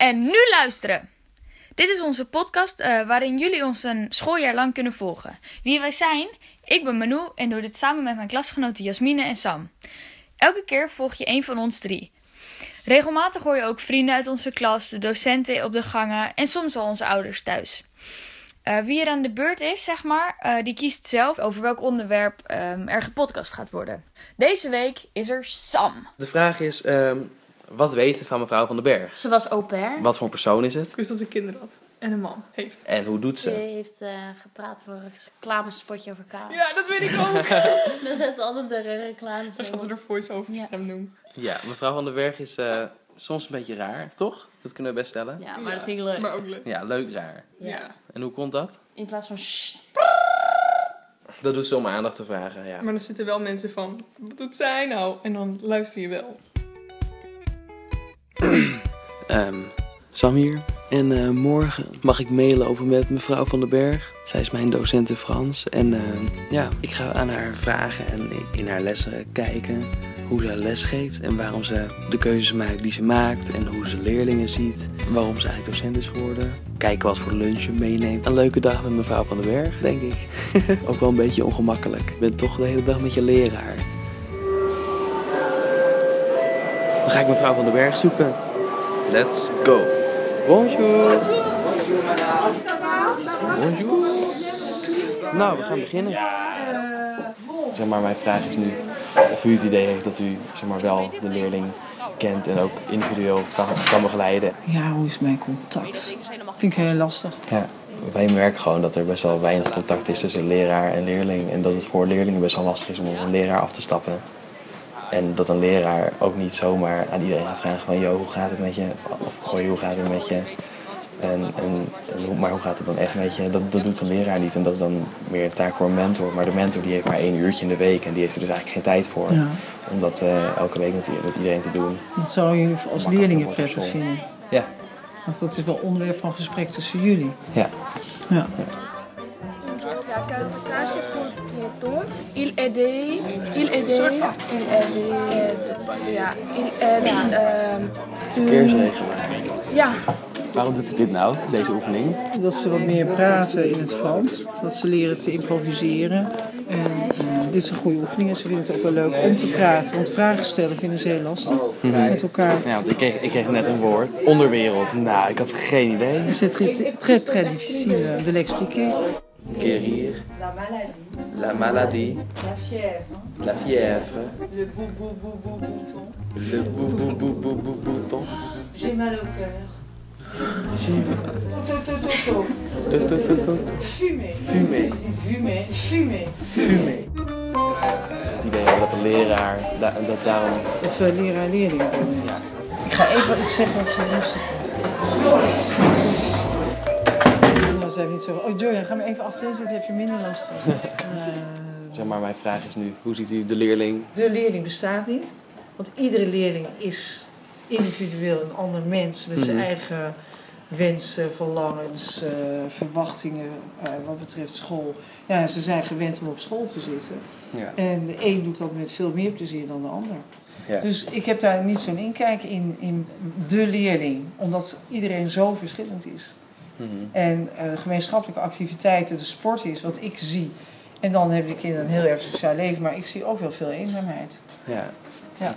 En nu luisteren! Dit is onze podcast eh, waarin jullie ons een schooljaar lang kunnen volgen. Wie wij zijn? Ik ben Manu en doe dit samen met mijn klasgenoten Jasmine en Sam. Elke keer volg je een van ons drie. Regelmatig hoor je ook vrienden uit onze klas, de docenten op de gangen en soms wel onze ouders thuis. Uh, wie er aan de beurt is, zeg maar, uh, die kiest zelf over welk onderwerp um, er gepodcast gaat worden. Deze week is er Sam. De vraag is, um, wat weten van mevrouw van den Berg? Ze was au pair. Wat voor persoon is het? Ik wist dat ze kinderen had en een man heeft. En hoe doet Ze ze? heeft uh, gepraat voor een reclamespotje over kaas. Ja, dat weet ik ook. Dan zet ze altijd de reclames Dan gaat ze er voice-over Ja. stem doen. Ja, mevrouw van den Berg is eh, soms een beetje raar, toch? Dat kunnen we best stellen. Ja, maar dat vind ik leuk. Maar ook leuk. Ja, leuk raar. Ja. Ja. En hoe komt dat? In plaats van. Dat doet ze om aandacht te vragen, ja. Maar dan zitten wel mensen van, wat doet zij nou? En dan luister je wel. Ehm, Sam hier. En eh, morgen mag ik meelopen met mevrouw van den Berg. Zij is mijn docent in Frans. En ehm, ja, ik ga aan haar vragen en in haar lessen kijken hoe ze les geeft. En waarom ze de keuzes maakt die ze maakt. En hoe ze leerlingen ziet. Waarom ze docent is geworden. Kijken wat voor lunch je meeneemt. Een leuke dag met mevrouw van den Berg, denk ik. Ook wel een beetje ongemakkelijk. Ik ben toch de hele dag met je leraar. Dan ga ik mevrouw van den Berg zoeken. Let's go. Bonjour. Bonjour. Nou, we gaan beginnen. Zeg maar, mijn vraag is nu of u het idee heeft dat u zeg maar, wel de leerling kent en ook individueel kan, kan begeleiden. Ja, hoe is mijn contact? Vind ik heel lastig. Ja. Wij merken gewoon dat er best wel weinig contact is tussen leraar en leerling. En dat het voor leerlingen best wel lastig is om op een leraar af te stappen. En dat een leraar ook niet zomaar aan iedereen gaat vragen van... ...joh, hoe gaat het met je? Of hoi, hoe gaat het met je? En, en, maar hoe gaat het dan echt met je? Dat, dat doet een leraar niet. En dat is dan meer een taak voor een mentor. Maar de mentor die heeft maar één uurtje in de week. En die heeft er dus eigenlijk geen tijd voor. Ja. Om dat eh, elke week met, met iedereen te doen. Dat zouden jullie als leerlingen prettig vinden. Ja. Want dat is wel onderwerp van gesprek tussen jullie. Ja. Ja. Passage pour piétons. Il aidait, il aidait, il aidait, ja, il aide, ehm, Verkeersregelaar. ja, Waarom doet u dit nou, deze oefening? Dat ze wat meer praten in het Frans. Dat ze leren te improviseren. En eh, dit is een goede oefening. En ze vinden het ook wel leuk om te praten. Want vragen stellen vinden ze heel lastig met elkaar. Ja, want ik kreeg, ik kreeg net een woord. Onderwereld. Nou, ik had geen idee. C'est très, très, très difficile de l'expliquer. Guérir. La maladie, La maladie. la fièvre, La fièvre. le bou bou bou bou bouton. Le bou bou bou bou bou bouton. J'ai mal au cœur. J'ai tot. Fumer. Fumer. Fumer. Fumer. Fumer. Het idee dat de leraar da dat daarom. Dat we leraar en leerling doen. Ik ga even iets zeggen wat ze rustig We niet zo. Oh, Joja, ga maar even achterin zitten, heb je minder last van. Eh, Zeg maar, mijn vraag is nu: hoe ziet u de leerling? de leerling bestaat niet. Want iedere leerling is individueel een ander mens met zijn Mhm. eigen wensen, verlangens, eh, verwachtingen eh, wat betreft school. Ja, ze zijn gewend om op school te zitten. Ja. En de een doet dat met veel meer plezier dan de ander. Ja. Dus ik heb daar niet zo'n inkijk in, in de leerling, omdat iedereen zo verschillend is. Mhm. En eh, gemeenschappelijke activiteiten, de sport is wat ik zie. En dan hebben de kinderen een heel erg sociaal leven, maar ik zie ook wel veel eenzaamheid. Ja. Ja.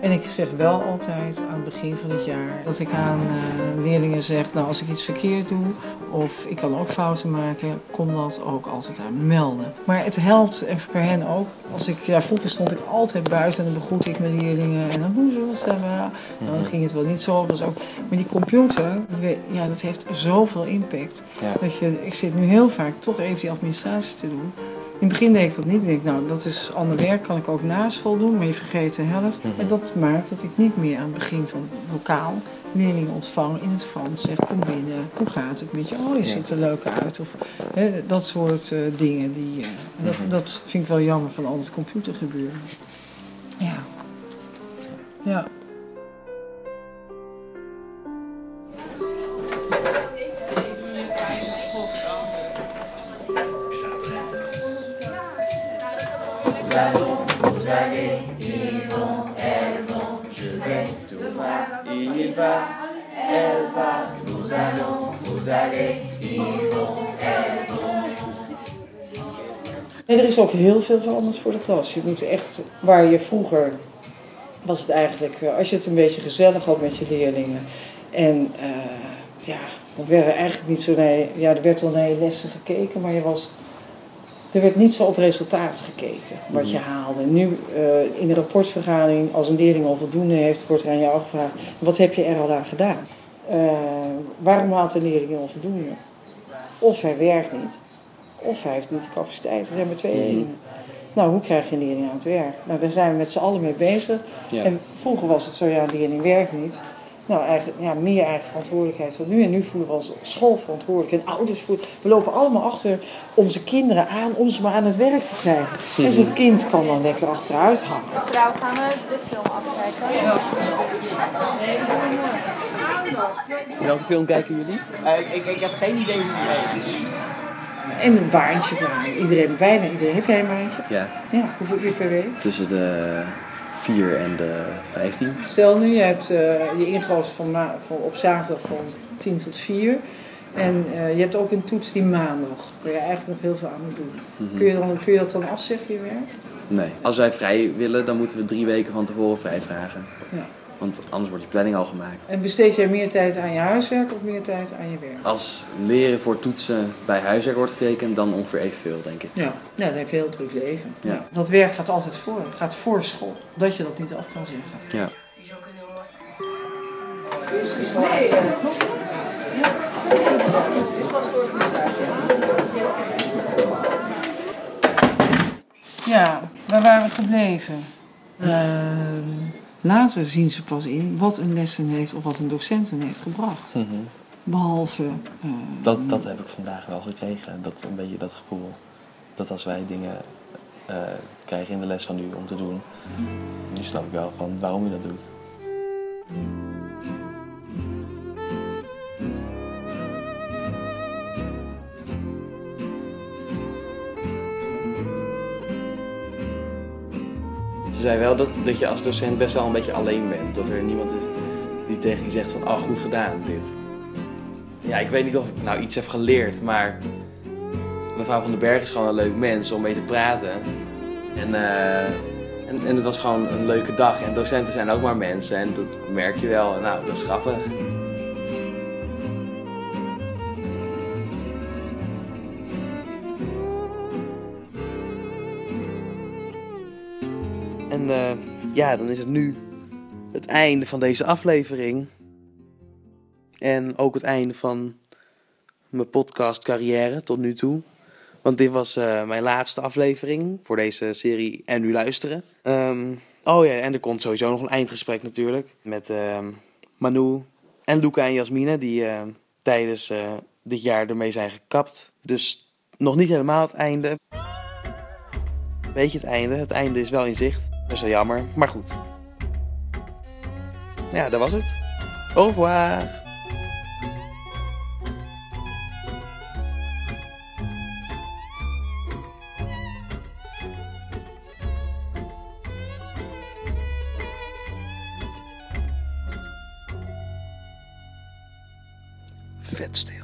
En ik zeg wel altijd aan het begin van het jaar dat ik aan eh, leerlingen zeg, nou als ik iets verkeerd doe of ik kan ook fouten maken, kom dat ook altijd aan me melden. Maar het helpt en voor hen ook. Als ik, ja, vroeger stond ik altijd buiten en dan begroette ik mijn leerlingen en dan ça va. Dan ging het wel niet zo, was ook. Maar die computer, ja, dat heeft zoveel impact. Ja. Dat je, ik zit nu heel vaak toch even die administratie te doen. In het begin deed ik dat niet. Ik denk, nou, dat is ander werk, kan ik ook na school doen, maar je vergeet de helft. Mhm. En dat maakt dat ik niet meer aan het begin van lokaal leerlingen ontvang in het Frans. Zeg, kom binnen, hoe gaat het met je? Oh, je Ja. ziet er leuk uit. Of hè, dat soort eh, dingen. Die, eh, dat, Mhm. dat vind ik wel jammer van al het computergebeuren. Ja. Ja. Elles vont. il va, allez, er is ook heel veel veranderd voor de klas. Je moet echt, waar je vroeger was het eigenlijk, eh, als je het een beetje gezellig had met je leerlingen. En eh, ja, dan werden eigenlijk niet zo naar je, ja, er werd wel naar je lessen gekeken, maar je was, er werd niet zo op resultaat gekeken, wat je haalde. Nu eh, in de rapportvergadering, als een leerling al voldoende heeft, wordt er aan jou gevraagd, wat heb je er al aan gedaan? Eh, waarom haalt een leerling al voldoende? Of hij werkt niet, of hij heeft niet de capaciteit. Er zijn maar twee redenen. Nou, hoe krijg je een leerling aan het werk? Nou, daar zijn we met z'n allen mee bezig. Ja. En vroeger was het zo, ja, een leerling werkt niet. Nou, eigenlijk, ja, meer eigen verantwoordelijkheid dan nu. En nu voelen we als school verantwoordelijk. En ouders voelen... We lopen allemaal achter onze kinderen aan om ze maar aan het werk te krijgen. En zo'n kind kan dan lekker achteruit hangen. Trouw gaan we de film afkijken. Welke film kijken jullie? ik, ik heb geen idee het is. En een baantje. Iedereen, bijna iedereen. Heb jij een baantje? Ja, Ja, hoeveel uur per week? tussen de 4 en de 15. Stel nu, je hebt eh, je ingelost van, van op zaterdag van 10 tot 4. En eh, je hebt ook een toets die maandag, waar je eigenlijk nog heel veel aan moet doen. kun, je dan, kun je dat dan afzeggen, je werk? Nee. Als wij vrij willen, dan moeten we drie weken van tevoren vrij vragen. Ja. Want anders wordt je planning al gemaakt. En besteed jij meer tijd aan je huiswerk of meer tijd aan je werk? Als leren voor toetsen bij huiswerk wordt gekeken, dan ongeveer evenveel, denk ik. Ja, ja dan heb je heel druk leven. Ja. Dat werk gaat altijd voor, gaat voor school. Dat je dat niet af kan zeggen. Ja. Ja, waar waren we gebleven? Ehm, later zien ze pas in wat een lessen heeft of wat een docent hen heeft gebracht. Behalve. eh, Dat, dat heb ik vandaag wel gekregen. Dat, een beetje dat gevoel. Dat als wij dingen eh, krijgen in de les van u om te doen, nu snap ik wel van waarom u dat doet. Ze zei wel dat, dat je als docent best wel een beetje alleen bent. Dat er niemand is die tegen je zegt van, oh goed gedaan, dit. Ja, ik weet niet of ik nou iets heb geleerd, maar mevrouw van den Berg is gewoon een leuk mens om mee te praten. En, eh, en, en het was gewoon een leuke dag. En docenten zijn ook maar mensen en dat merk je wel. Nou, dat is grappig. Eh, ja, dan is het nu het einde van deze aflevering. En ook het einde van mijn podcast carrière tot nu toe. Want dit was eh, mijn laatste aflevering voor deze serie En Nu Luisteren. Ehm, oh ja, en er komt sowieso nog een eindgesprek natuurlijk. Met ehm, Manu en Luca en Jasmine, die eh, tijdens dit jaar ermee zijn gekapt. Dus nog niet helemaal het einde. Beetje het einde. Het einde is wel in zicht. Best wel jammer, maar goed. Ja, dat was het. Au revoir. Vetste.